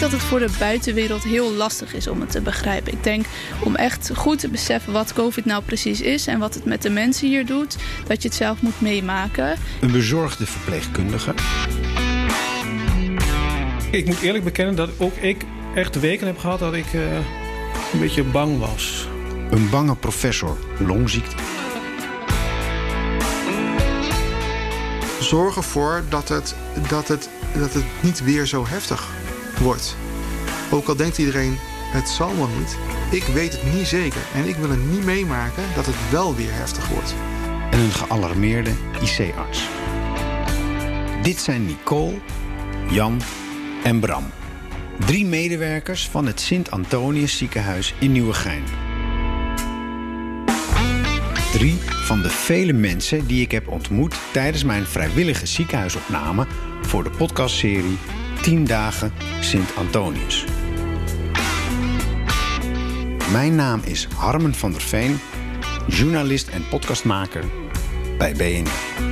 denk dat het voor de buitenwereld heel lastig is om het te begrijpen. Ik denk om echt goed te beseffen wat COVID nou precies is en wat het met de mensen hier doet, dat je het zelf moet meemaken. Een bezorgde verpleegkundige. Ik moet eerlijk bekennen dat ook ik echt weken heb gehad dat ik uh, een beetje bang was. Een bange professor longziekte. Zorg ervoor dat het, dat, het, dat het niet weer zo heftig wordt. Ook al denkt iedereen, het zal wel niet. Ik weet het niet zeker en ik wil het niet meemaken dat het wel weer heftig wordt. En een gealarmeerde IC-arts. Dit zijn Nicole, Jan en Bram. Drie medewerkers van het Sint-Antonius ziekenhuis in Nieuwegein. Drie van de vele mensen die ik heb ontmoet tijdens mijn vrijwillige ziekenhuisopname voor de podcastserie 10 dagen Sint-Antonius. Mijn naam is Harmen van der Veen, journalist en podcastmaker bij BNR.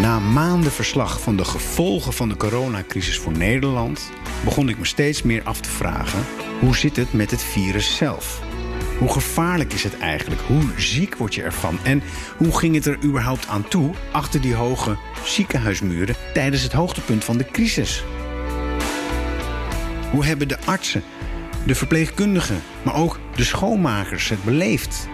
Na maanden verslag van de gevolgen van de coronacrisis voor Nederland begon ik me steeds meer af te vragen: hoe zit het met het virus zelf? Hoe gevaarlijk is het eigenlijk? Hoe ziek word je ervan? En hoe ging het er überhaupt aan toe achter die hoge ziekenhuismuren tijdens het hoogtepunt van de crisis? Hoe hebben de artsen, de verpleegkundigen, maar ook de schoonmakers het beleefd?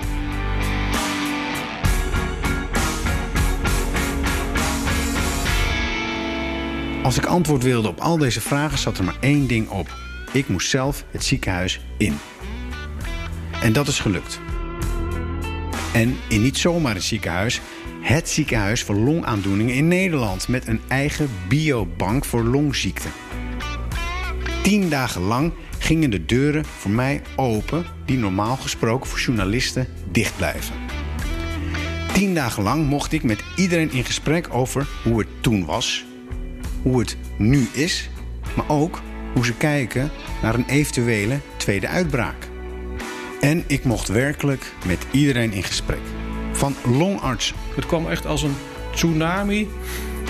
Als ik antwoord wilde op al deze vragen, zat er maar één ding op. Ik moest zelf het ziekenhuis in. En dat is gelukt. En in niet zomaar een ziekenhuis, het ziekenhuis voor longaandoeningen in Nederland met een eigen biobank voor longziekten. Tien dagen lang gingen de deuren voor mij open, die normaal gesproken voor journalisten dicht blijven. Tien dagen lang mocht ik met iedereen in gesprek over hoe het toen was, hoe het nu is, maar ook hoe ze kijken naar een eventuele tweede uitbraak. En ik mocht werkelijk met iedereen in gesprek. Van longarts. Het kwam echt als een tsunami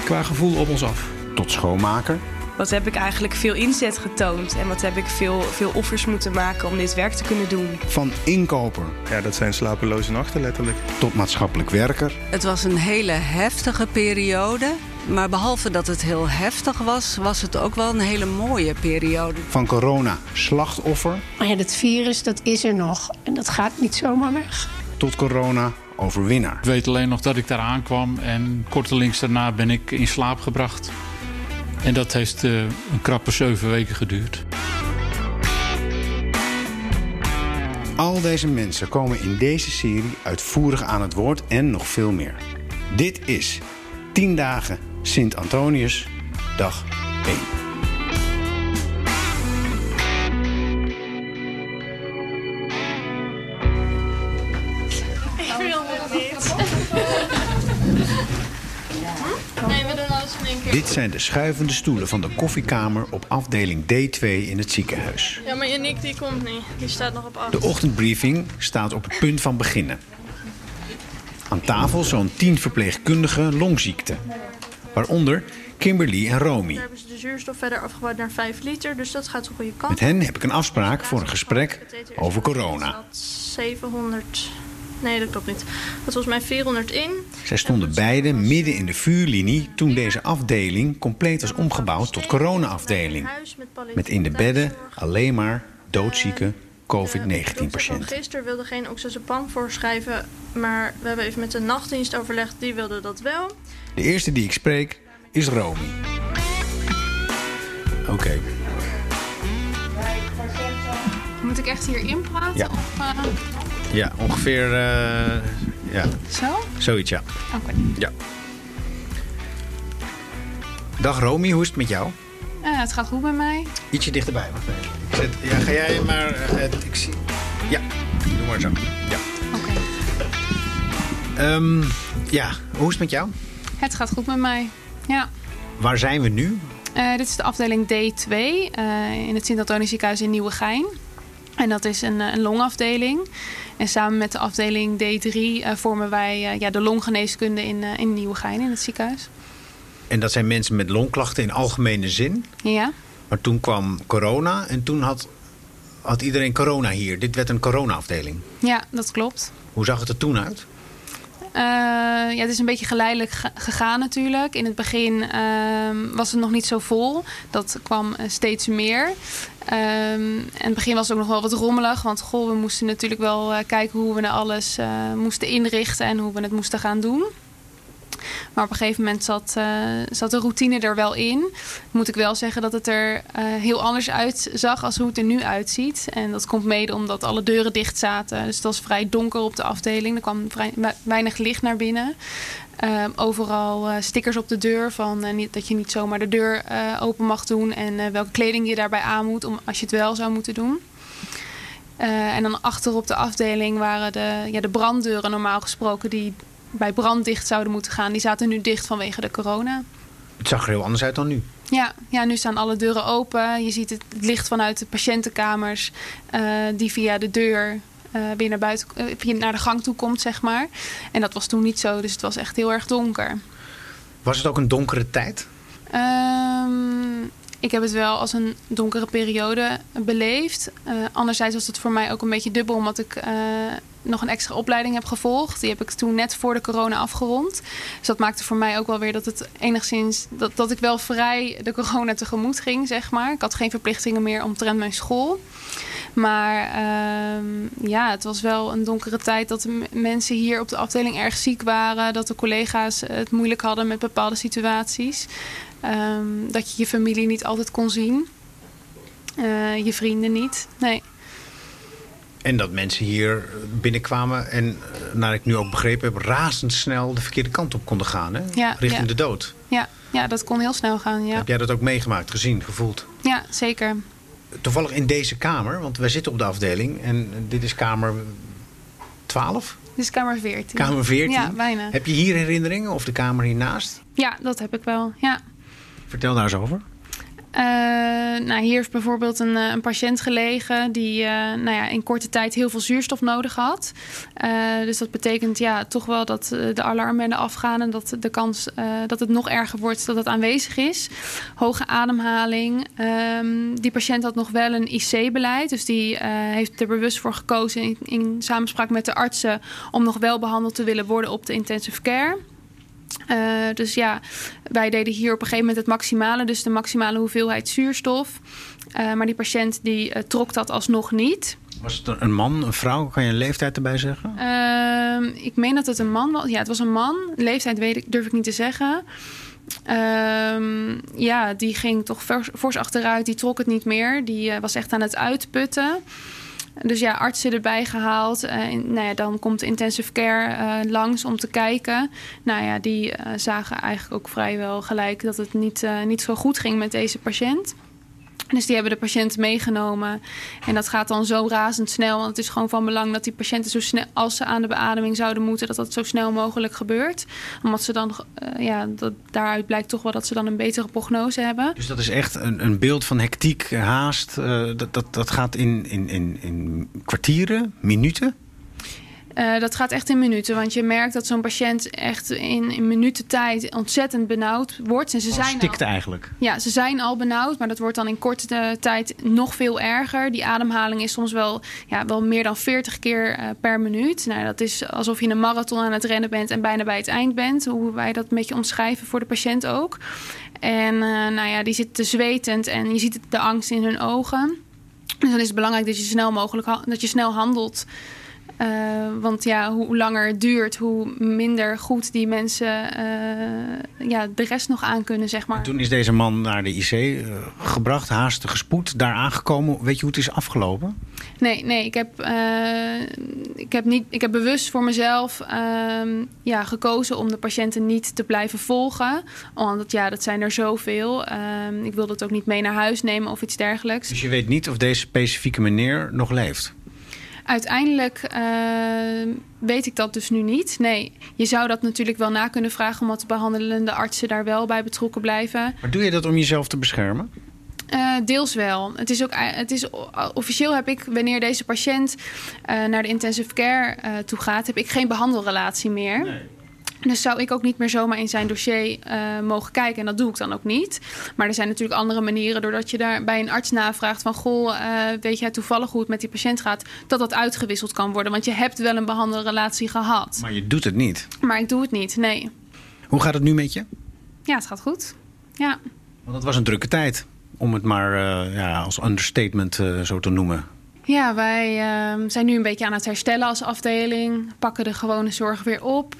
qua gevoel op ons af. Tot schoonmaker. Wat heb ik eigenlijk veel inzet getoond en wat heb ik veel, veel offers moeten maken om dit werk te kunnen doen. Van inkoper. Ja, dat zijn slapeloze nachten letterlijk. Tot maatschappelijk werker. Het was een hele heftige periode. Maar behalve dat het heel heftig was, was het ook wel een hele mooie periode. Van corona slachtoffer. Maar ja, dat virus, dat is er nog. En dat gaat niet zomaar weg. Tot corona overwinnaar. Ik weet alleen nog dat ik daar aankwam en kortelings daarna ben ik in slaap gebracht. En dat heeft uh, een krappe zeven weken geduurd. Al deze mensen komen in deze serie uitvoerig aan het woord en nog veel meer. Dit is 10 dagen Sint Antonius, dag 1. Dit zijn de schuivende stoelen van de koffiekamer op afdeling D2 in het ziekenhuis. Ja, maar Yannick die komt niet. Die staat nog op af. De ochtendbriefing staat op het punt van beginnen. Aan tafel zo'n tien verpleegkundigen longziekte. Waaronder Kimberly en Romy. Daar hebben ze de zuurstof verder afgebouwd naar 5 liter, dus dat gaat de goede kant. Met hen heb ik een afspraak voor een gesprek over corona. 700... Nee, dat klopt niet. Dat was mij 400 in. Zij stonden beide midden in de vuurlinie toen deze afdeling compleet was omgebouwd tot corona-afdeling. Met in de bedden alleen maar doodzieke COVID-19-patiënten. Gisteren wilde geen oxazepam voorschrijven, maar we hebben even met de nachtdienst overlegd. Die wilde dat wel. De eerste die ik spreek is Romy. Oké. Moet ik echt hierin praten? Ja. Of, uh... Ja, ongeveer. Uh, ja. Zo? Zoiets, ja. Oké. Ja. Dag Romy, hoe is het met jou? Uh, het gaat goed bij mij. Ietsje dichterbij, wacht even. Ik zet, ja, ga jij maar. Uh, ik zie. Ja, doe maar zo. Ja. Oké. Um, ja, hoe is het met jou? Het gaat goed met mij. Ja. Waar zijn we nu? Dit is de afdeling D2 uh, in het Sint-Antonius ziekenhuis in Nieuwegein. En dat is een, een longafdeling. En samen met de afdeling D3 vormen wij ja, de longgeneeskunde in, in Nieuwegein in het ziekenhuis. En dat zijn mensen met longklachten in algemene zin? Ja. Maar toen kwam corona en toen had, had iedereen corona hier. Dit werd een corona-afdeling. Ja, dat klopt. Hoe zag het er toen uit? Uh, ja, het is een beetje geleidelijk gegaan natuurlijk. In het begin uh, was het nog niet zo vol. Dat kwam uh, steeds meer. Ehm, in het begin was het ook nog wel wat rommelig. Want goh, we moesten natuurlijk wel eh, kijken hoe we nou alles moesten inrichten en hoe we het moesten gaan doen. Maar op een gegeven moment zat, uh, zat de routine er wel in. Moet ik wel zeggen dat het er uh, heel anders uitzag als hoe het er nu uitziet. En dat komt mede omdat alle deuren dicht zaten. Dus het was vrij donker op de afdeling. Er kwam vrij, weinig licht naar binnen. Uh, overal stickers op de deur van niet, dat je niet zomaar de deur open mag doen. En welke kleding je daarbij aan moet om, als je het wel zou moeten doen. en dan achter op de afdeling waren de, ja, de branddeuren normaal gesproken die bij brand dicht zouden moeten gaan, die zaten nu dicht vanwege de corona. Het zag er heel anders uit dan nu. Ja, ja nu staan alle deuren open. Je ziet het, licht vanuit de patiëntenkamers uh, die via de deur uh, weer naar, buiten, uh, naar de gang toe komt, zeg maar. En dat was toen niet zo, dus het was echt heel erg donker. Was het ook een donkere tijd? Ik heb het wel als een donkere periode beleefd. Uh, anderzijds was het voor mij ook een beetje dubbel, omdat ik uh, nog een extra opleiding heb gevolgd. Die heb ik toen net voor de corona afgerond. Dus dat maakte voor mij ook wel weer dat het enigszins dat, dat ik wel vrij de corona tegemoet ging, zeg maar. Ik had geen verplichtingen meer omtrent mijn school. Maar uh, ja, het was wel een donkere tijd dat de mensen hier op de afdeling erg ziek waren. Dat de collega's het moeilijk hadden met bepaalde situaties. Um, dat je je familie niet altijd kon zien. Uh, je vrienden niet. Nee. En dat mensen hier binnenkwamen en, eh, naar ik nu ook begrepen heb, razendsnel de verkeerde kant op konden gaan. Hè? Ja, Richting ja. de dood. Ja, ja, dat kon heel snel gaan. Ja. Heb jij dat ook meegemaakt, gezien, gevoeld? Ja, zeker. Toevallig in deze kamer, want wij zitten op de afdeling en dit is kamer 12? Dit is kamer 14. Kamer 14? Ja, bijna. Heb je hier herinneringen of de kamer hiernaast? Ja, dat heb ik wel. Ja. Vertel daar eens over. Uh, nou, hier heeft bijvoorbeeld een, een patiënt gelegen die uh, nou ja, in korte tijd heel veel zuurstof nodig had. Dus dat betekent ja, toch wel dat de alarmbellen afgaan en dat de kans dat het nog erger wordt dat het aanwezig is. Hoge ademhaling. Um, die patiënt had nog wel een IC-beleid, dus die heeft er bewust voor gekozen in, in samenspraak met de artsen om nog wel behandeld te willen worden op de intensive care. Uh, dus ja, wij deden hier op een gegeven moment het maximale, dus de maximale hoeveelheid zuurstof. Uh, maar die patiënt die uh, trok dat alsnog niet. Was het een man, een vrouw? Kan je een leeftijd erbij zeggen? Uh, ik meen dat het een man was. Ja, het was een man. Leeftijd weet ik, durf ik niet te zeggen. ja, die ging toch fors, fors achteruit. Die trok het niet meer. Die was echt aan het uitputten. Dus ja, artsen erbij gehaald. Uh, nou ja, dan komt intensive care uh, langs om te kijken. Nou ja, die uh, zagen eigenlijk ook vrijwel gelijk dat het niet, niet zo goed ging met deze patiënt. Dus die hebben de patiënt meegenomen. En dat gaat dan zo razendsnel. Want het is gewoon van belang dat die patiënten zo snel, als ze aan de beademing zouden moeten, dat dat zo snel mogelijk gebeurt. Omdat ze dan, uh, ja, dat, daaruit blijkt toch wel dat ze dan een betere prognose hebben. Dus dat is echt een, een beeld van hectiek, haast. Uh, dat, dat, dat gaat in, in, in, in kwartieren, minuten? Uh, dat gaat echt in minuten, want je merkt dat zo'n patiënt echt in, in minuten tijd ontzettend benauwd wordt. En ze oh, zijn stikt al, eigenlijk. Ja, ze zijn al benauwd, maar dat wordt dan in korte tijd nog veel erger. Die ademhaling is soms wel, ja, wel meer dan 40 keer uh, per minuut. Nou, dat is alsof je een marathon aan het rennen bent en bijna bij het eind bent. Hoe wij dat een beetje omschrijven voor de patiënt ook. En uh, nou ja, die zitten zwetend en je ziet de angst in hun ogen. Dus dan is het belangrijk dat je snel mogelijk dat je snel handelt. Uh, want ja, hoe langer het duurt, hoe minder goed die mensen uh, ja, de rest nog aan kunnen, zeg maar. En toen is deze man naar de IC uh, gebracht, haastig gespoed, daar aangekomen. Weet je hoe het is afgelopen? Nee, nee ik, heb, ik, heb niet, ik heb bewust voor mezelf ja, gekozen om de patiënten niet te blijven volgen. Want ja, dat zijn er zoveel. ik wilde het ook niet mee naar huis nemen of iets dergelijks. Dus je weet niet of deze specifieke meneer nog leeft? Uiteindelijk uh, weet ik dat dus nu niet. Nee, je zou dat natuurlijk wel na kunnen vragen... omdat de behandelende artsen daar wel bij betrokken blijven. Maar doe je dat om jezelf te beschermen? Uh, deels wel. Het is ook, het is, officieel heb ik, wanneer deze patiënt uh, naar de intensive care uh, toe gaat, heb ik geen behandelrelatie meer. Nee. Dus zou ik ook niet meer zomaar in zijn dossier uh, mogen kijken. En dat doe ik dan ook niet. Maar er zijn natuurlijk andere manieren. Doordat je daar bij een arts navraagt van... goh, uh, weet jij toevallig hoe het met die patiënt gaat... dat dat uitgewisseld kan worden. Want je hebt wel een behandelrelatie gehad. Maar je doet het niet. Maar ik doe het niet, nee. Hoe gaat het nu met je? Ja, het gaat goed. Ja. Want het was een drukke tijd. Om het maar uh, ja, als understatement zo te noemen. Ja, wij zijn nu een beetje aan het herstellen als afdeling. Pakken de gewone zorg weer op.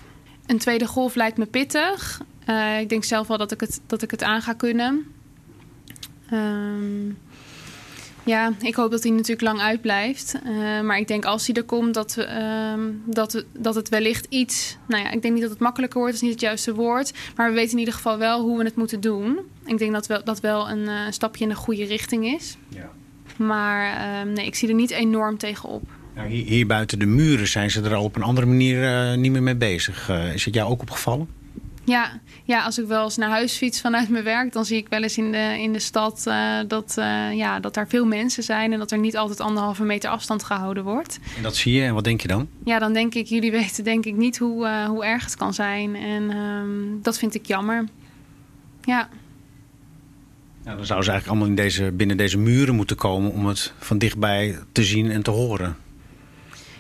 Een tweede golf lijkt me pittig. Uh, ik denk zelf wel dat ik het, dat ik het aan ga kunnen. Um, ja, ik hoop dat hij natuurlijk lang uitblijft. Uh, maar ik denk als hij er komt, dat, um, dat, dat het wellicht iets... Nou ja, ik denk niet dat het makkelijker wordt, dat is niet het juiste woord. Maar we weten in ieder geval wel hoe we het moeten doen. Ik denk dat wel, dat wel een uh, stapje in de goede richting is. Ja. Maar um, nee, ik zie er niet enorm tegenop. Nou, hier, hier, buiten de muren zijn ze er al op een andere manier uh, niet meer mee bezig. Uh, is het jou ook opgevallen? Ja, ja, als ik wel eens naar huis fiets vanuit mijn werk... dan zie ik wel eens in de, in de stad uh, dat, ja, dat er veel mensen zijn... en dat er niet altijd anderhalve meter afstand gehouden wordt. En dat zie je en wat denk je dan? Ja, dan denk ik, jullie weten denk ik niet hoe, hoe erg het kan zijn. En um, dat vind ik jammer. Ja. Nou, dan zouden ze eigenlijk allemaal in deze, binnen deze muren moeten komen... om het van dichtbij te zien en te horen.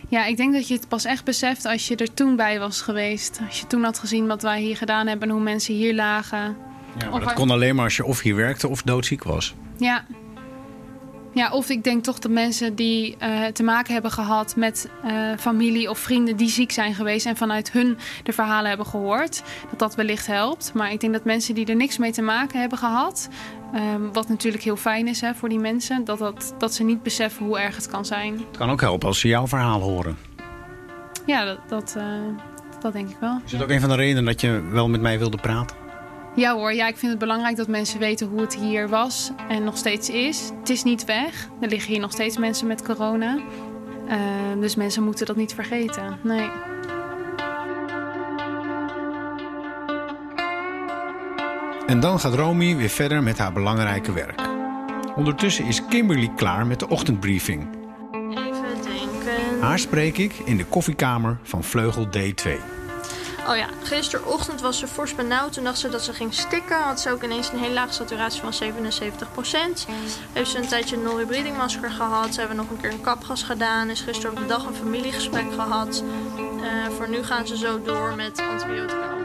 Ja, ik denk dat je het pas echt beseft als je er toen bij was geweest. Als je toen had gezien wat wij hier gedaan hebben en hoe mensen hier lagen. Ja, maar dat kon alleen maar als je of hier werkte of doodziek was. Ja. Ja, of ik denk toch dat mensen die uh, te maken hebben gehad met uh, familie of vrienden die ziek zijn geweest en vanuit hun de verhalen hebben gehoord, dat dat wellicht helpt. Maar ik denk dat mensen die er niks mee te maken hebben gehad, um, wat natuurlijk heel fijn is hè, voor die mensen, dat, dat, dat ze niet beseffen hoe erg het kan zijn. Het kan ook helpen als ze jouw verhaal horen. Ja, dat, dat, uh, dat denk ik wel. Is het ook een van de redenen dat je wel met mij wilde praten? Ja hoor, ja, ik vind het belangrijk dat mensen weten hoe het hier was en nog steeds is. Het is niet weg. Er liggen hier nog steeds mensen met corona. Uh, dus mensen moeten dat niet vergeten. Nee. En dan gaat Romy weer verder met haar belangrijke werk. Ondertussen is Kimberly klaar met de ochtendbriefing. Even denken. Haar spreek ik in de koffiekamer van Vleugel D2. Oh ja, gisterochtend was ze fors benauwd. Toen dacht ze dat ze ging stikken. Had ze ook ineens een heel lage saturatie van 77%. Heeft ze een tijdje een non-rebreathing masker gehad. Ze hebben nog een keer een kapgas gedaan. Is gisteren op de dag een familiegesprek gehad. Uh, voor nu gaan ze zo door met antibiotica.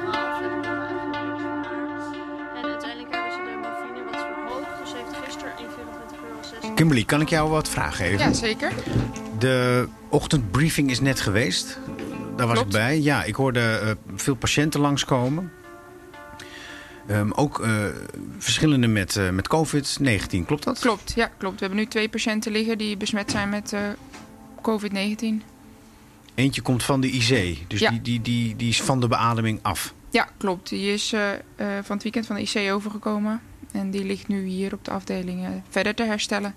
En uiteindelijk hebben ze de morfine wat verhoogd. Dus ze heeft gisteren 1,24 uur 6. Kimberly, kan ik jou wat vragen geven? Ja, zeker. De ochtendbriefing is net geweest. Daar was Klopt. ik bij. Ja, ik hoorde uh, veel patiënten langskomen. Um, ook uh, verschillende met, uh, met COVID-19, klopt dat? Klopt, ja, klopt. We hebben nu twee patiënten liggen die besmet zijn met COVID-19. Eentje komt van de IC, dus ja. die, die, die, die is van de beademing af. Ja, klopt. Die is van het weekend van de IC overgekomen. En die ligt nu hier op de afdeling verder te herstellen.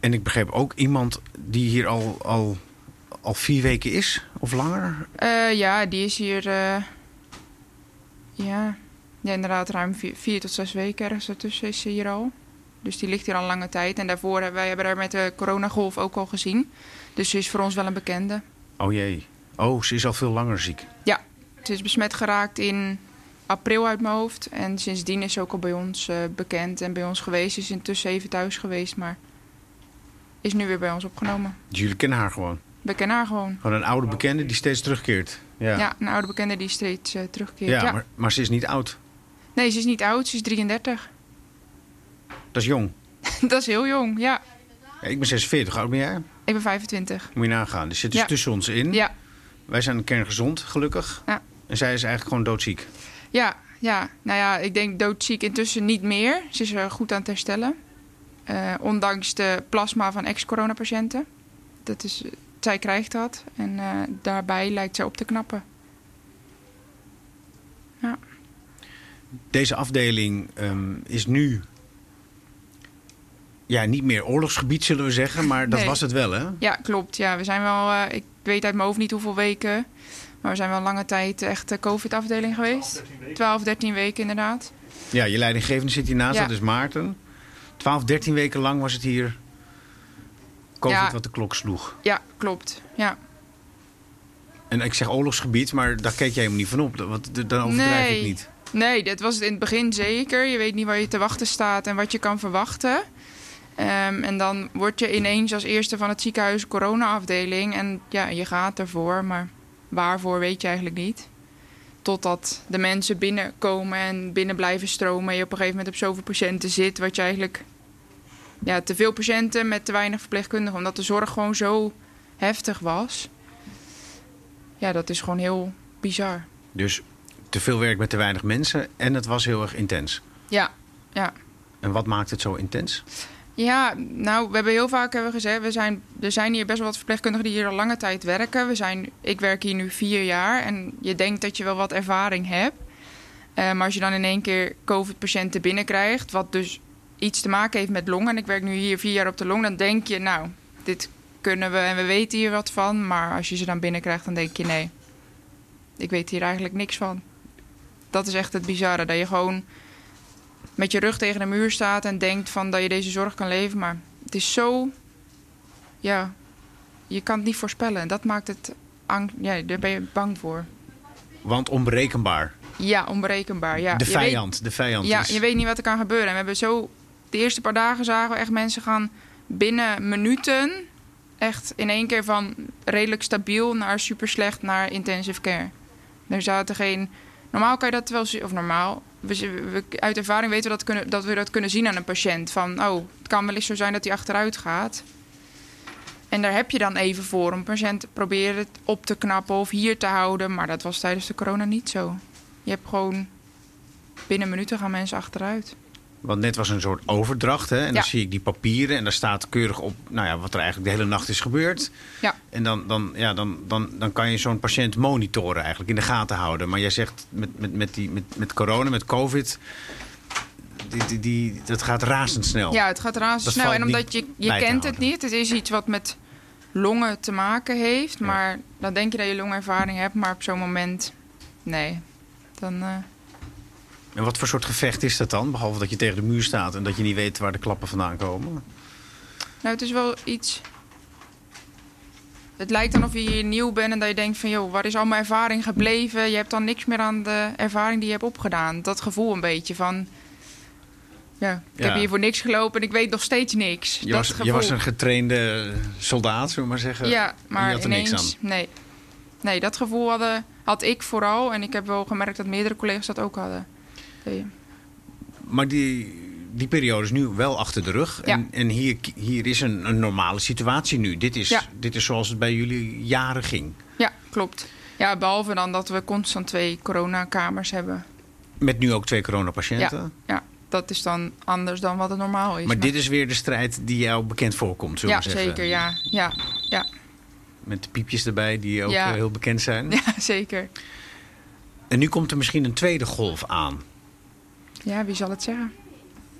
En ik begreep ook iemand die hier al, al al vier weken is of langer? Uh, ja, die is hier. Uh, ja. ja, inderdaad, ruim vier, vier, tot zes weken ergens ertussen is ze hier al. Dus die ligt hier al lange tijd. En daarvoor hebben wij hebben haar met de coronagolf ook al gezien. Dus ze is voor ons wel een bekende. Oh jee. Oh, ze is al veel langer ziek. Ja, ze is besmet geraakt in april uit mijn hoofd. En sindsdien is ze ook al bij ons uh, bekend en bij ons geweest. Ze is intussen even thuis geweest, maar is nu weer bij ons opgenomen. Dus jullie kennen haar gewoon? We kennen haar gewoon. Gewoon een oude bekende die steeds terugkeert. Ja, ja een oude bekende die steeds uh, terugkeert. Ja, ja. Maar, maar, ze is niet oud. Nee, ze is niet oud. Ze is 33. Dat is jong. dat is heel jong, ja. ja. Ik ben 46. Hoe oud ben jij? Ik ben 25. Moet je nagaan. Dus zit dus tussen ons in. Ja. Wij zijn kerngezond, gelukkig. Ja. En zij is eigenlijk gewoon doodziek. Ja, ja. Nou ja, ik denk doodziek intussen niet meer. Ze is er goed aan het herstellen. Uh, ondanks de plasma van ex-coronapatiënten. Dat is zij krijgt dat en uh, daarbij lijkt zij op te knappen. Ja. Deze afdeling um, is nu ja, niet meer oorlogsgebied, zullen we zeggen, maar dat nee. was het wel, hè? Ja, klopt. Ja, we zijn wel, uh, ik weet uit mijn hoofd niet hoeveel weken, maar we zijn wel lange tijd echt de COVID-afdeling geweest. 12, 13 weken inderdaad. Ja, je leidinggevende zit hiernaast, Ja. dat is Maarten. 12, 13 weken lang was het hier COVID Ja. wat de klok sloeg. Ja, klopt. Ja. En ik zeg oorlogsgebied, maar daar keek jij hem niet van op. Dat- Want dan overdrijf ik niet. Nee, dat was het in het begin zeker. Je weet niet waar je te wachten staat en wat je kan verwachten. Ehm, en dan word je ineens als eerste van het ziekenhuis corona-afdeling. En ja, je gaat ervoor, maar waarvoor weet je eigenlijk niet. Totdat de mensen binnenkomen en binnen blijven stromen. En je op een gegeven moment op zoveel patiënten zit. Wat je eigenlijk... Ja, te veel patiënten met te weinig verpleegkundigen. Omdat de zorg gewoon zo heftig was. Ja, dat is gewoon heel bizar. Dus te veel werk met te weinig mensen en het was heel erg intens. Ja, ja. En wat maakt het zo intens? Ja, nou, we hebben heel vaak hebben gezegd, we zijn, er zijn hier best wel wat verpleegkundigen die hier al lange tijd werken. We zijn, ik werk hier nu vier jaar en je denkt dat je wel wat ervaring hebt. Eh, maar als je dan in één keer COVID-patiënten binnenkrijgt, wat dus iets te maken heeft met longen, en ik werk nu hier vier jaar op de long, dan denk je, nou, dit kunnen we en we weten hier wat van. Maar als je ze dan binnenkrijgt, dan denk je, nee, ik weet hier eigenlijk niks van. Dat is echt het bizarre, dat je gewoon met je rug tegen de muur staat en denkt van dat je deze zorg kan leven. Maar het is zo, ja, je kan het niet voorspellen. En dat maakt het, ja, daar ben je bang voor. Want onberekenbaar. Ja, onberekenbaar. Ja. de Je weet- vijand. de vijand ja, is... je weet niet wat er kan gebeuren. En we hebben zo, de eerste paar dagen zagen we echt mensen gaan binnen minuten, echt in één keer van redelijk stabiel naar super slecht naar intensive care. Er zaten geen, normaal kan je dat wel zien, of normaal, we, uit ervaring weten we dat, kunnen, dat we dat kunnen zien aan een patiënt. Van, oh, het kan wel eens zo zijn dat hij achteruit gaat. En daar heb je dan even voor een patiënt proberen het op te knappen of hier te houden. Maar dat was tijdens de corona niet zo. Je hebt gewoon binnen minuten gaan mensen achteruit. Want net was een soort overdracht. Hè? En Ja. dan zie ik die papieren en daar staat keurig op nou ja, wat er eigenlijk de hele nacht is gebeurd. Ja. En dan, dan, ja, dan, dan, dan kan je zo'n patiënt monitoren eigenlijk, in de gaten houden. Maar jij zegt met, met, met, die, met, met corona, met covid, die, die, die, dat gaat razendsnel. Ja, het gaat razendsnel. En omdat je, je kent het niet. Het is iets wat met longen te maken heeft. Maar dan denk je dat je longervaring hebt. Maar op zo'n moment, nee. Dan, eh, En wat voor soort gevecht is dat dan? Behalve dat je tegen de muur staat en dat je niet weet waar de klappen vandaan komen. nou, het is wel iets... Het lijkt dan of je hier nieuw bent en dat je denkt van... joh, waar is al mijn ervaring gebleven? Je hebt dan niks meer aan de ervaring die je hebt opgedaan. Dat gevoel een beetje van... Ja, ik Ja. heb hier voor niks gelopen en ik weet nog steeds niks. Je dat was, gevoel. je was een getrainde soldaat, zullen we maar zeggen. Ja, maar je had er ineens... niks aan. Nee. nee, dat gevoel hadden, had ik vooral. En ik heb wel gemerkt dat meerdere collega's dat ook hadden. Maar die, die periode is nu wel achter de rug. Ja. En, en hier, hier is een, een normale situatie nu. Dit is, Ja. dit is zoals het bij jullie jaren ging. Ja, klopt. Ja, behalve dan dat we constant twee coronakamers hebben. Met nu ook twee coronapatiënten. Ja, ja, dat is dan anders dan wat het normaal is. Maar dit is weer de strijd die jou bekend voorkomt, zullen Ja, we zeggen. zeker. Ja, ja, ja. Met de piepjes erbij die ook eh, heel bekend zijn. ja, zeker. En nu komt er misschien een tweede golf aan. Ja, wie zal het zeggen?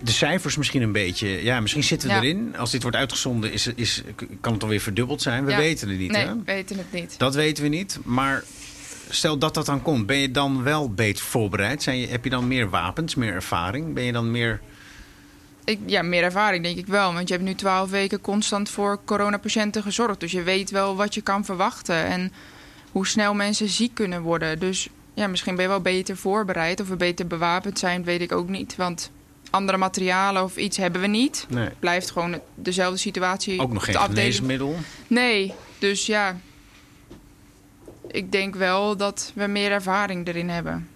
De cijfers misschien een beetje. Ja, misschien zitten we Ja. erin. Als dit wordt uitgezonden, is, is, kan het alweer verdubbeld zijn. We Ja. weten het niet. Nee, Hè? we weten het niet. Dat weten we niet. Maar stel dat dat dan komt, ben je dan wel beter voorbereid? Zijn je, heb je dan meer wapens, meer ervaring? Ben je dan meer. Ik, ja, meer ervaring denk ik wel. Want je hebt nu twaalf weken constant voor coronapatiënten gezorgd. Dus je weet wel wat je kan verwachten. En hoe snel mensen ziek kunnen worden. Dus ja, misschien ben je wel beter voorbereid. Of we beter bewapend zijn, weet ik ook niet. Want andere materialen of iets hebben we niet. Nee. Het blijft gewoon dezelfde situatie. Ook nog geen geneesmiddel? Nee, dus ja. Ik denk wel dat we meer ervaring erin hebben.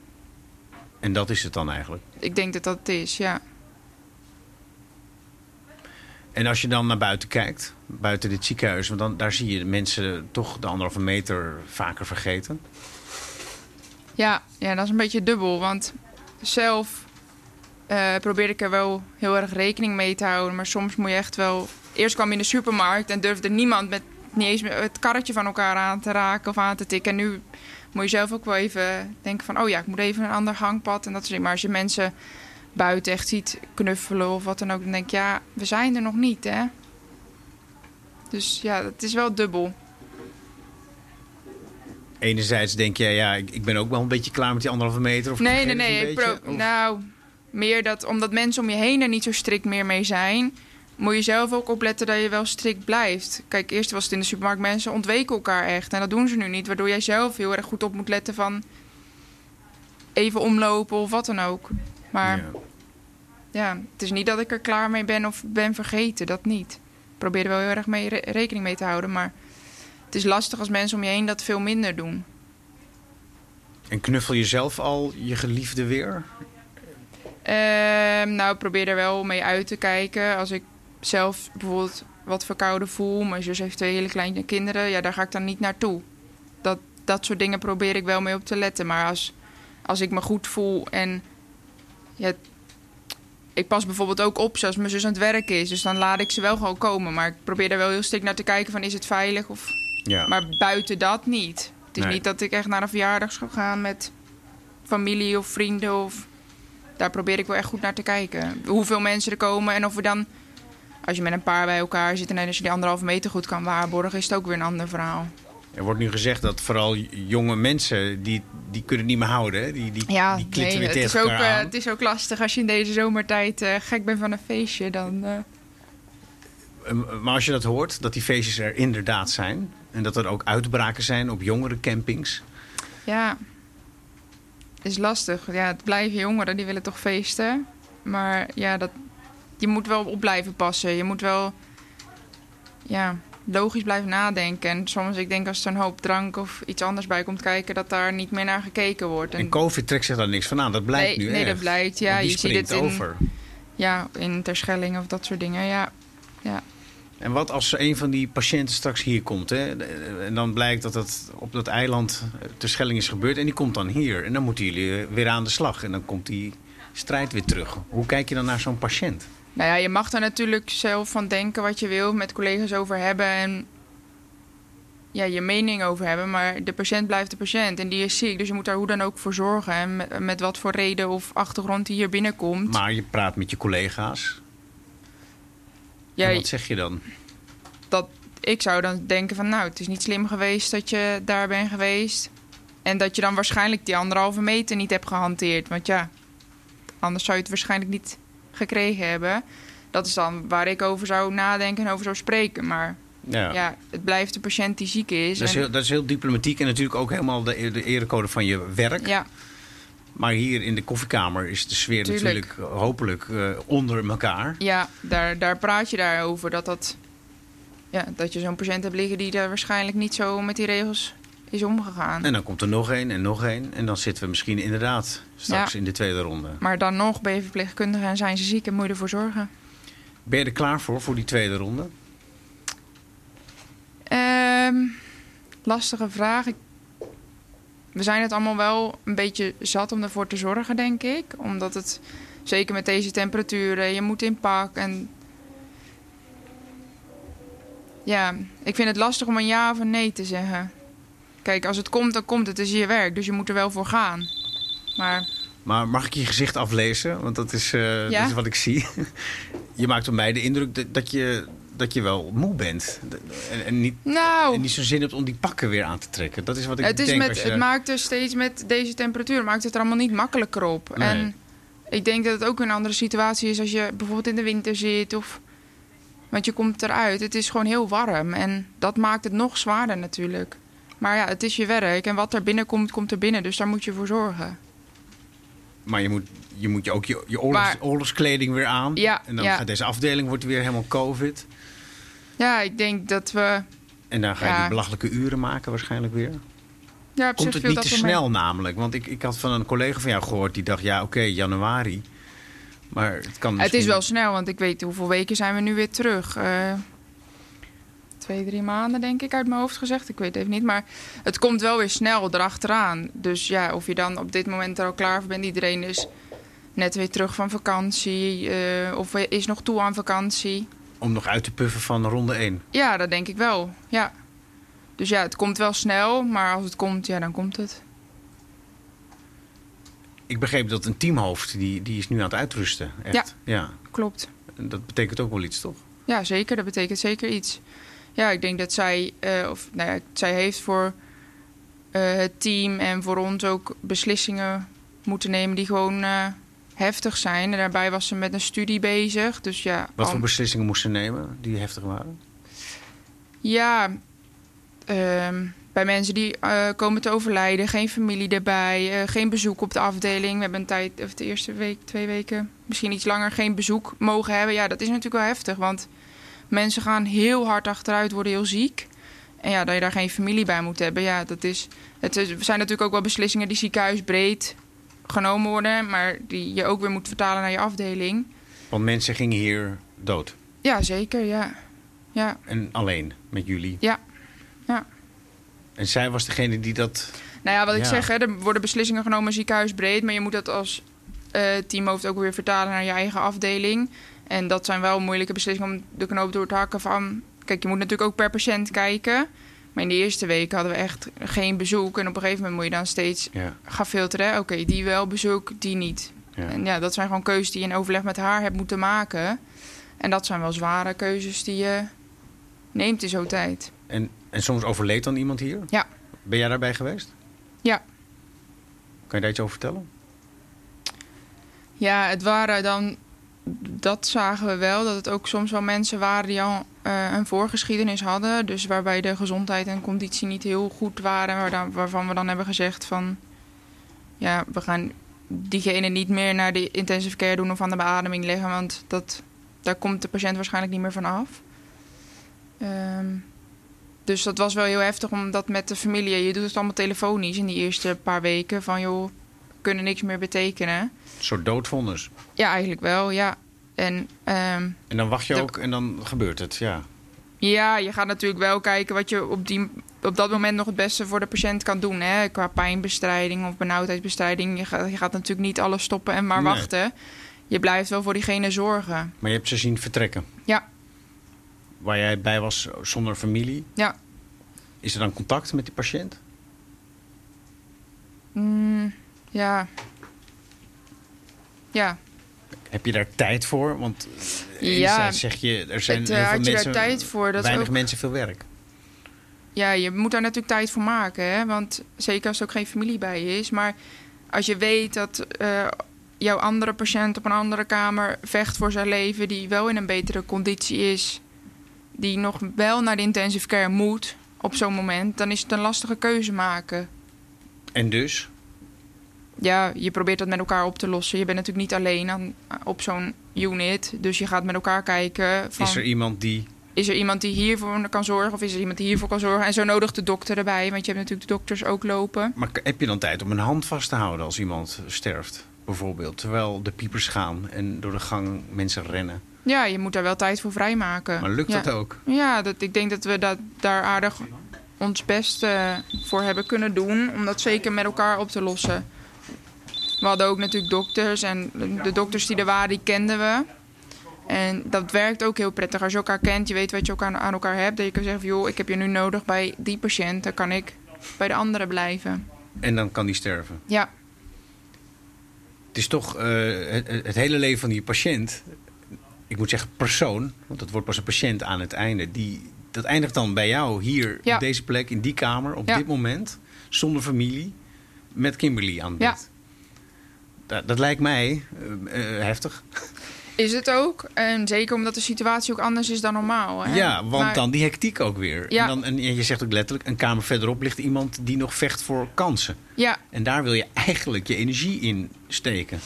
En dat is het dan eigenlijk. Ik denk dat dat het is, ja. En als je dan naar buiten kijkt, buiten dit ziekenhuis, want dan, daar zie je mensen toch de anderhalve meter vaker vergeten. Ja, ja, dat is een beetje dubbel. Want zelf eh probeerde ik er wel heel erg rekening mee te houden. Maar soms moet je echt wel... Eerst kwam je in de supermarkt en durfde niemand met niet eens het karretje van elkaar aan te raken of aan te tikken. En nu moet je zelf ook wel even denken van... oh ja, ik moet even een ander gangpad en dat soort dingen. Maar als je mensen buiten echt ziet knuffelen of wat dan ook... dan denk je, ja, we zijn er nog niet, hè. Dus ja, het is wel dubbel. Enerzijds denk je, ja, ik, ik ben ook wel een beetje klaar met die anderhalve meter. Of Nee, nee, nee. beetje, of- nou, meer dat omdat mensen om je heen er niet zo strikt meer mee zijn, moet je zelf ook opletten dat je wel strikt blijft. Kijk, eerst was het in de supermarkt, mensen ontweken elkaar echt. En dat doen ze nu niet, waardoor jij zelf heel erg goed op moet letten van even omlopen of wat dan ook. Maar ja. het is niet dat ik er klaar mee ben of ben vergeten, dat niet. Ik probeer er wel heel erg mee re- rekening mee te houden, maar het is lastig als mensen om je heen dat veel minder doen. En knuffel je zelf al je geliefde weer? Ehm, nou, ik probeer er wel mee uit te kijken. Als ik zelf bijvoorbeeld wat verkouden voel, mijn zus heeft twee hele kleine kinderen, ja, daar ga ik dan niet naartoe. Dat, dat soort dingen probeer ik wel mee op te letten. Maar als, als ik me goed voel en ja, ik pas bijvoorbeeld ook op zoals mijn zus aan het werk is, dus dan laat ik ze wel gewoon komen. Maar ik probeer er wel heel strikt naar te kijken van is het veilig of. Ja. Maar buiten dat niet. Het is Nee. niet dat ik echt naar een verjaardag zou gaan met familie of vrienden of daar probeer ik wel echt goed naar te kijken. Hoeveel mensen er komen en of we dan, als je met een paar bij elkaar zit en als je die anderhalve meter goed kan waarborgen, is het ook weer een ander verhaal. Er wordt nu gezegd dat vooral jonge mensen, die, die kunnen niet meer houden. Hè? Die, die, Ja, die nee, weer het, is ook, eh, het is ook lastig als je in deze zomertijd eh, gek bent van een feestje. Dan, eh, Maar als je dat hoort, dat die feestjes er inderdaad zijn... en dat er ook uitbraken zijn op jongere campings... ja, is lastig. Ja, het blijven jongeren, die willen toch feesten. Maar ja, dat, je moet wel op blijven passen. Je moet wel ja, logisch blijven nadenken. En soms, ik denk als er een hoop drank of iets anders bij komt kijken... dat daar niet meer naar gekeken wordt. En COVID trekt zich daar niks van aan. Dat blijkt nee, nu nee, echt. dat blijkt. Ja, je ziet het in, over. Ja, in Terschelling of dat soort dingen. Ja, ja. En wat als een van die patiënten straks hier komt... Hè? en dan blijkt dat het op dat eiland eh, ter Schelling is gebeurd... en die komt dan hier. En dan moeten jullie eh, weer aan de slag. En dan komt die strijd weer terug. Hoe kijk je dan naar zo'n patiënt? Nou ja, je mag er natuurlijk zelf van denken wat je wil, met collega's over hebben en ja, je mening over hebben. Maar de patiënt blijft de patiënt en die is ziek. Dus je moet daar hoe dan ook voor zorgen. En met, met wat voor reden of achtergrond die hier binnenkomt. Maar je praat met je collega's. Wat zeg je dan? dat, ik zou dan denken van nou, het is niet slim geweest dat je daar bent geweest. En dat je dan waarschijnlijk die anderhalve meter niet hebt gehanteerd. Want ja, anders zou je het waarschijnlijk niet gekregen hebben. Dat is dan waar ik over zou nadenken en over zou spreken. Maar Ja. ja, het blijft de patiënt die ziek is. Dat is, heel, dat is heel diplomatiek en natuurlijk ook helemaal de, de erecode van je werk. Ja, Maar hier in de koffiekamer is de sfeer Tuurlijk. natuurlijk eh, hopelijk eh, onder elkaar. ja daar, daar praat je daarover. Dat, dat, ja, dat je zo'n patiënt hebt liggen die daar waarschijnlijk niet zo met die regels is omgegaan. En dan komt er nog één en nog één. En dan zitten we misschien inderdaad straks Ja. in de tweede ronde. Maar dan nog ben je verpleegkundige en zijn ze ziek en moet je ervoor zorgen. Ben je er klaar voor, voor die tweede ronde? Ehm, lastige vraag. Ik- We zijn het allemaal wel een beetje zat om ervoor te zorgen, denk ik. Omdat het, zeker met deze temperaturen, je moet in pak. En ja, ik vind het lastig om een ja of een nee te zeggen. Kijk, als het komt, dan komt het. Het is je werk, dus je moet er wel voor gaan. Maar Maar mag ik je gezicht aflezen? Want dat is, eh, Ja? dat is wat ik zie. je maakt op mij de indruk dat, dat, je, dat je wel moe bent. En, en, niet, nou, en niet zo zin hebt om die pakken weer aan te trekken. Dat is wat ik het, is denk. met, als je... het maakt er steeds met deze temperatuur maakt het er allemaal niet makkelijker op. Nee. En ik denk dat het ook een andere situatie is als je bijvoorbeeld in de winter zit. Of, want je komt eruit. Het is gewoon heel warm. En dat maakt het nog zwaarder natuurlijk. Maar ja, het is je werk. En wat er binnenkomt, komt er binnen. Dus daar moet je voor zorgen. Maar je moet je, moet je ook je, je oorlogs, Maar- oorlogskleding weer aan. Ja, en dan ja. gaat deze afdeling wordt weer helemaal covid. Ja, ik denk dat we... En dan ga je Ja. die belachelijke uren maken waarschijnlijk weer. Ja, op Komt het niet te mee. snel namelijk? Want ik, ik had van een collega van jou gehoord die dacht... ja, oké, januari. Maar het kan Het is wel snel, want ik weet hoeveel weken zijn we nu weer terug. Eh, twee, drie maanden denk ik uit mijn hoofd gezegd. Ik weet het even niet, maar het komt wel weer snel erachteraan. Dus ja, of je dan op dit moment er al klaar voor bent. Iedereen is net weer terug van vakantie eh, of is nog toe aan vakantie. Om nog uit te puffen van ronde 1. Ja, dat denk ik wel, ja. Dus ja, het komt wel snel, maar als het komt, ja, dan komt het. Ik begreep dat een teamhoofd, die, die is nu aan het uitrusten. Echt. ja. Klopt. En Dat betekent ook wel iets, toch? Ja, zeker. Dat betekent zeker iets. Ja, ik denk dat zij, eh, of nou ja, zij heeft voor eh, het team en voor ons ook beslissingen moeten nemen die gewoon eh, heftig zijn. En daarbij was ze met een studie bezig. Dus ja, Wat voor beslissingen moest ze nemen die heftig waren? Ja, ehm, bij mensen die eh, komen te overlijden, geen familie erbij, eh, geen bezoek op de afdeling. We hebben een tijd, of de eerste week, twee weken, misschien iets langer, geen bezoek mogen hebben. Ja, dat is natuurlijk wel heftig, want mensen gaan heel hard achteruit, worden heel ziek. En ja, dat je daar geen familie bij moet hebben, ja, dat is. Het zijn natuurlijk ook wel beslissingen die ziekenhuisbreed genomen worden, maar die je ook weer moet vertalen naar je afdeling. Want mensen gingen hier dood. Ja, zeker, ja. Ja, En alleen met jullie. ja. ja. En zij was degene die dat. Nou ja, wat ik Ja. zeg, hè, er worden beslissingen genomen ziekenhuisbreed. Maar je moet dat als eh, teamhoofd ook weer vertalen naar je eigen afdeling. En dat zijn wel moeilijke beslissingen om de knoop door te hakken van... Kijk, je moet natuurlijk ook per patiënt kijken. Maar in de eerste week hadden we echt geen bezoek. En op een gegeven moment moet je dan steeds Ja. gaan filteren. Oké, die wel bezoek, die niet. Ja. En ja, dat zijn gewoon keuzes die je in overleg met haar hebt moeten maken. En dat zijn wel zware keuzes die je neemt in zo'n tijd. En, en soms overleed dan iemand hier? Ja. Ben jij daarbij geweest? Ja. Kan je daar iets over vertellen? Ja, het waren dan. Dat zagen we wel, dat het ook soms wel mensen waren die al eh, een voorgeschiedenis hadden. Dus waarbij de gezondheid en conditie niet heel goed waren. Waarvan we dan hebben gezegd van. Ja, we gaan diegene niet meer naar de intensive care doen of aan de beademing leggen. Want dat, daar komt de patiënt waarschijnlijk niet meer van af. Ehm, dus dat was wel heel heftig, omdat met de familie... Je doet het allemaal telefonisch in die eerste paar weken. Van joh, kunnen niks meer betekenen. Een soort doodvonnis. Ja, eigenlijk wel, ja. En ehm, En dan wacht je De- ook en dan gebeurt het, ja. ja, je gaat natuurlijk wel kijken wat je op, die, op dat moment nog het beste voor de patiënt kan doen. Hè? Qua pijnbestrijding of benauwdheidsbestrijding. Je gaat, je gaat natuurlijk niet alles stoppen en maar Nee. wachten. Je blijft wel voor diegene zorgen. Maar je hebt ze zien vertrekken. Ja. Waar jij bij was zonder familie. Ja. Is er dan contact met die patiënt? Mm, ja. Ja. Heb je daar tijd voor? Want eh, Ja. zeg je, er zijn Het, heel eh, veel je mensen, tijd voor? Dat weinig ook- mensen, veel werk. ja, je moet daar natuurlijk tijd voor maken. Hè? Want zeker als er ook geen familie bij is. Maar als je weet dat eh, jouw andere patiënt op een andere kamer vecht voor zijn leven, die wel in een betere conditie is, die nog wel naar de intensive care moet op zo'n moment, dan is het een lastige keuze maken. En dus? Ja, je probeert dat met elkaar op te lossen. Je bent natuurlijk niet alleen aan, op zo'n unit. Dus je gaat met elkaar kijken. Van, Is er iemand die... is er iemand die hiervoor kan zorgen? Of is er iemand die hiervoor kan zorgen? En zo nodig de dokter erbij. Want je hebt natuurlijk de dokters ook lopen. Maar heb je dan tijd om een hand vast te houden als iemand sterft? Bijvoorbeeld, terwijl de piepers gaan en door de gang mensen rennen. Ja, je moet daar wel tijd voor vrijmaken. Maar lukt ja. dat ook? Ja, dat, ik denk dat we dat, daar aardig ons best eh, voor hebben kunnen doen. Om dat zeker met elkaar op te lossen. We hadden ook natuurlijk dokters. En de dokters die er waren, die kenden we. En dat werkt ook heel prettig. Als je elkaar kent, je weet wat je ook aan, aan elkaar hebt. Dat je kan zeggen van, joh, ik heb je nu nodig bij die patiënt. Dan kan ik bij de andere blijven. En dan kan die sterven. Ja, Het is toch eh, het, het hele leven van die patiënt... Ik moet zeggen persoon, want het wordt pas een patiënt aan het einde. Die, dat eindigt dan bij jou hier, Ja. op deze plek, in die kamer, op Ja. dit moment. Zonder familie, met Kimberly aan het Ja. Dat, dat lijkt mij eh, eh, heftig. is het ook. En zeker omdat de situatie ook anders is dan normaal. Hè? Ja, want Maar- dan die hectiek ook weer. Ja. En, dan, en je zegt ook letterlijk, een kamer verderop ligt iemand die nog vecht voor kansen. Ja, En daar wil je eigenlijk je energie in steken.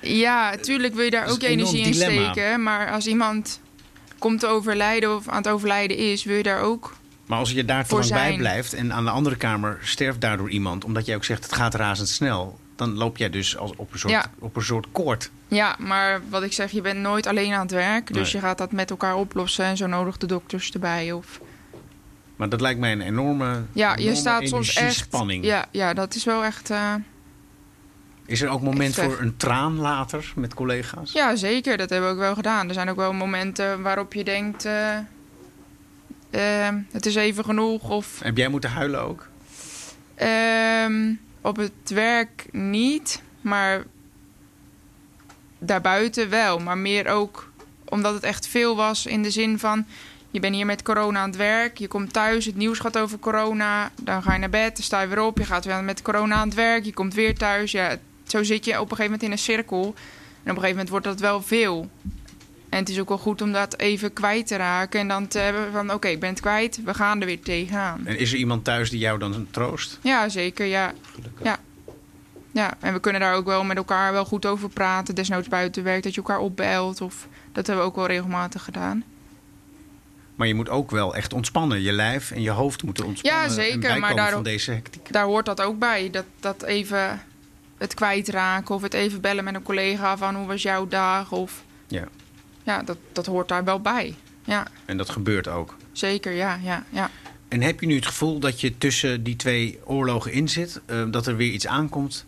Ja, tuurlijk wil je daar ook je energie in dilemma. steken. Maar als iemand komt te overlijden of aan het overlijden is, wil je daar ook. Maar als je daar te lang bij blijft en aan de andere kamer sterft daardoor iemand, omdat jij ook zegt het gaat razendsnel, dan loop jij dus als op een soort, Ja. op een soort koord. Ja, maar wat ik zeg, je bent nooit alleen aan het werk. Dus Nee. je gaat dat met elkaar oplossen en zo nodig de dokters erbij. Of... Maar dat lijkt mij een enorme, Ja, je staat soms echt. energiespanning. Ja, ja, dat is wel echt. eh, Is er ook moment voor een traan later met collega's? Ja, zeker. Dat hebben we ook wel gedaan. Er zijn ook wel momenten waarop je denkt. eh, eh, het is even genoeg. Of Heb jij moeten huilen ook? Ehm, op het werk niet, maar daarbuiten wel. Maar meer ook omdat het echt veel was in de zin van... je bent hier met corona aan het werk, je komt thuis, het nieuws gaat over corona... dan ga je naar bed, dan sta je weer op, je gaat weer met corona aan het werk... je komt weer thuis, ja, zo zit je op een gegeven moment in een cirkel... En op een gegeven moment wordt dat wel veel. En het is ook wel goed om dat even kwijt te raken. En dan te hebben van, oké, ik ben het kwijt. We gaan er weer tegenaan. En is er iemand thuis die jou dan troost? Ja, zeker, ja. Ja. Ja, en we kunnen daar ook wel met elkaar wel goed over praten. Desnoods buiten werk, dat je elkaar opbelt. Of, dat hebben we ook wel regelmatig gedaan. Maar je moet ook wel echt ontspannen. Je lijf en je hoofd moeten ontspannen. Ja, zeker. Maar daar, van deze hectiek. daar hoort dat ook bij. Dat, dat even het kwijtraken of het even bellen met een collega van hoe was jouw dag? Of, ja, ja dat, dat hoort daar wel bij. Ja. En dat gebeurt ook. Zeker, ja, ja, ja. En heb je nu het gevoel dat je tussen die twee oorlogen in zit? Uh, dat er weer iets aankomt?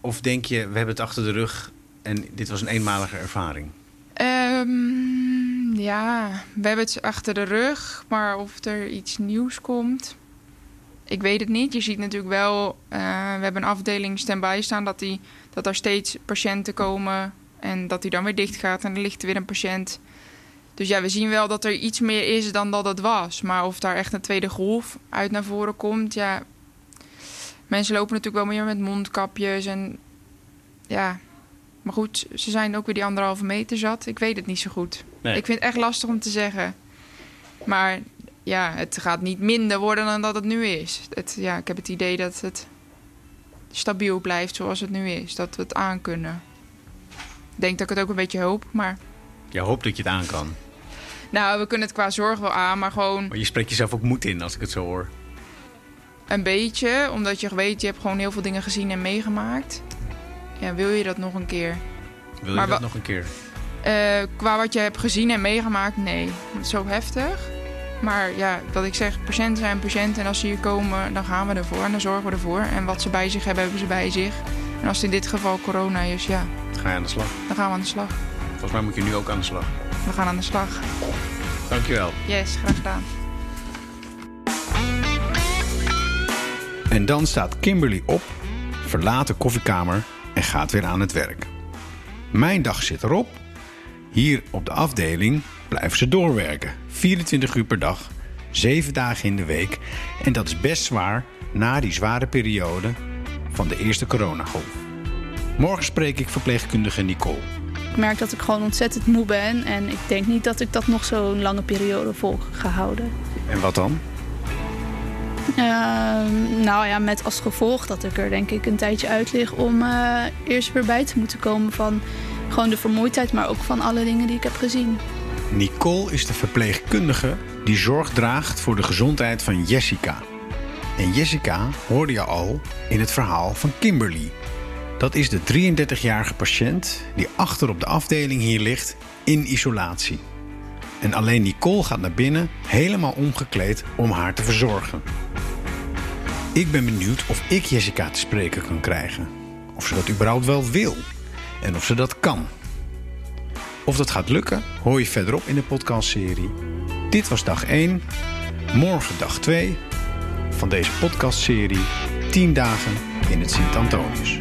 Of denk je, we hebben het achter de rug en dit was een eenmalige ervaring? Um, ja, we hebben het achter de rug. Maar of er iets nieuws komt, ik weet het niet. Je ziet natuurlijk wel, uh, we hebben een afdeling stand-by staan... Dat, die, dat er steeds patiënten komen en dat die dan weer dicht gaat... en er ligt weer een patiënt. Dus ja, we zien wel dat er iets meer is dan dat het was. Maar of daar echt een tweede golf uit naar voren komt, ja... Mensen lopen natuurlijk wel meer met mondkapjes en ja, maar goed, ze zijn ook weer die anderhalve meter zat. Ik weet het niet zo goed. Nee. Ik vind het echt lastig om te zeggen. Maar ja, het gaat niet minder worden dan dat het nu is. Het, ja, ik heb het idee dat het stabiel blijft zoals het nu is. Dat we het aan kunnen. Ik denk dat ik het ook een beetje hoop, maar... Je hoopt dat je het aan kan? Nou, we kunnen het qua zorg wel aan, maar gewoon... Maar je spreekt jezelf ook moed in als ik het zo hoor. Een beetje, omdat je weet, je hebt gewoon heel veel dingen gezien en meegemaakt. Ja, wil je dat nog een keer? Wil je dat nog een keer? Uh, qua wat je hebt gezien en meegemaakt, nee. Het is zo heftig. Maar ja, wat ik zeg, patiënten zijn patiënten. En als ze hier komen, dan gaan we ervoor en dan zorgen we ervoor. En wat ze bij zich hebben, hebben ze bij zich. En als het in dit geval corona is, ja. Ga je aan de slag. Dan gaan we aan de slag. Volgens mij moet je nu ook aan de slag. We gaan aan de slag. Dankjewel. Yes, graag gedaan. En dan staat Kimberly op, verlaat de koffiekamer en gaat weer aan het werk. Mijn dag zit erop. Hier op de afdeling blijven ze doorwerken. 24 uur per dag, 7 dagen in de week. En dat is best zwaar na die zware periode van de eerste coronagolf. Morgen spreek ik verpleegkundige Nicole. Ik merk dat ik gewoon ontzettend moe ben en ik denk niet dat ik dat nog zo'n lange periode vol ga houden. En wat dan? Ehm, nou ja, met als gevolg dat ik er denk ik een tijdje uit lig om uh, eerst weer bij te moeten komen van gewoon de vermoeidheid, maar ook van alle dingen die ik heb gezien. Nicole is de verpleegkundige die zorg draagt voor de gezondheid van Jessica. En Jessica hoorde je al in het verhaal van Kimberly. Dat is de 33-jarige patiënt die achter op de afdeling hier ligt in isolatie. En alleen Nicole gaat naar binnen, helemaal omgekleed om haar te verzorgen. Ik ben benieuwd of ik Jessica te spreken kan krijgen. Of ze dat überhaupt wel wil. En of ze dat kan. Of dat gaat lukken, hoor je verderop in de podcastserie. Dit was dag 1. Morgen dag 2 van deze podcastserie 10 dagen in het Sint-Antonius.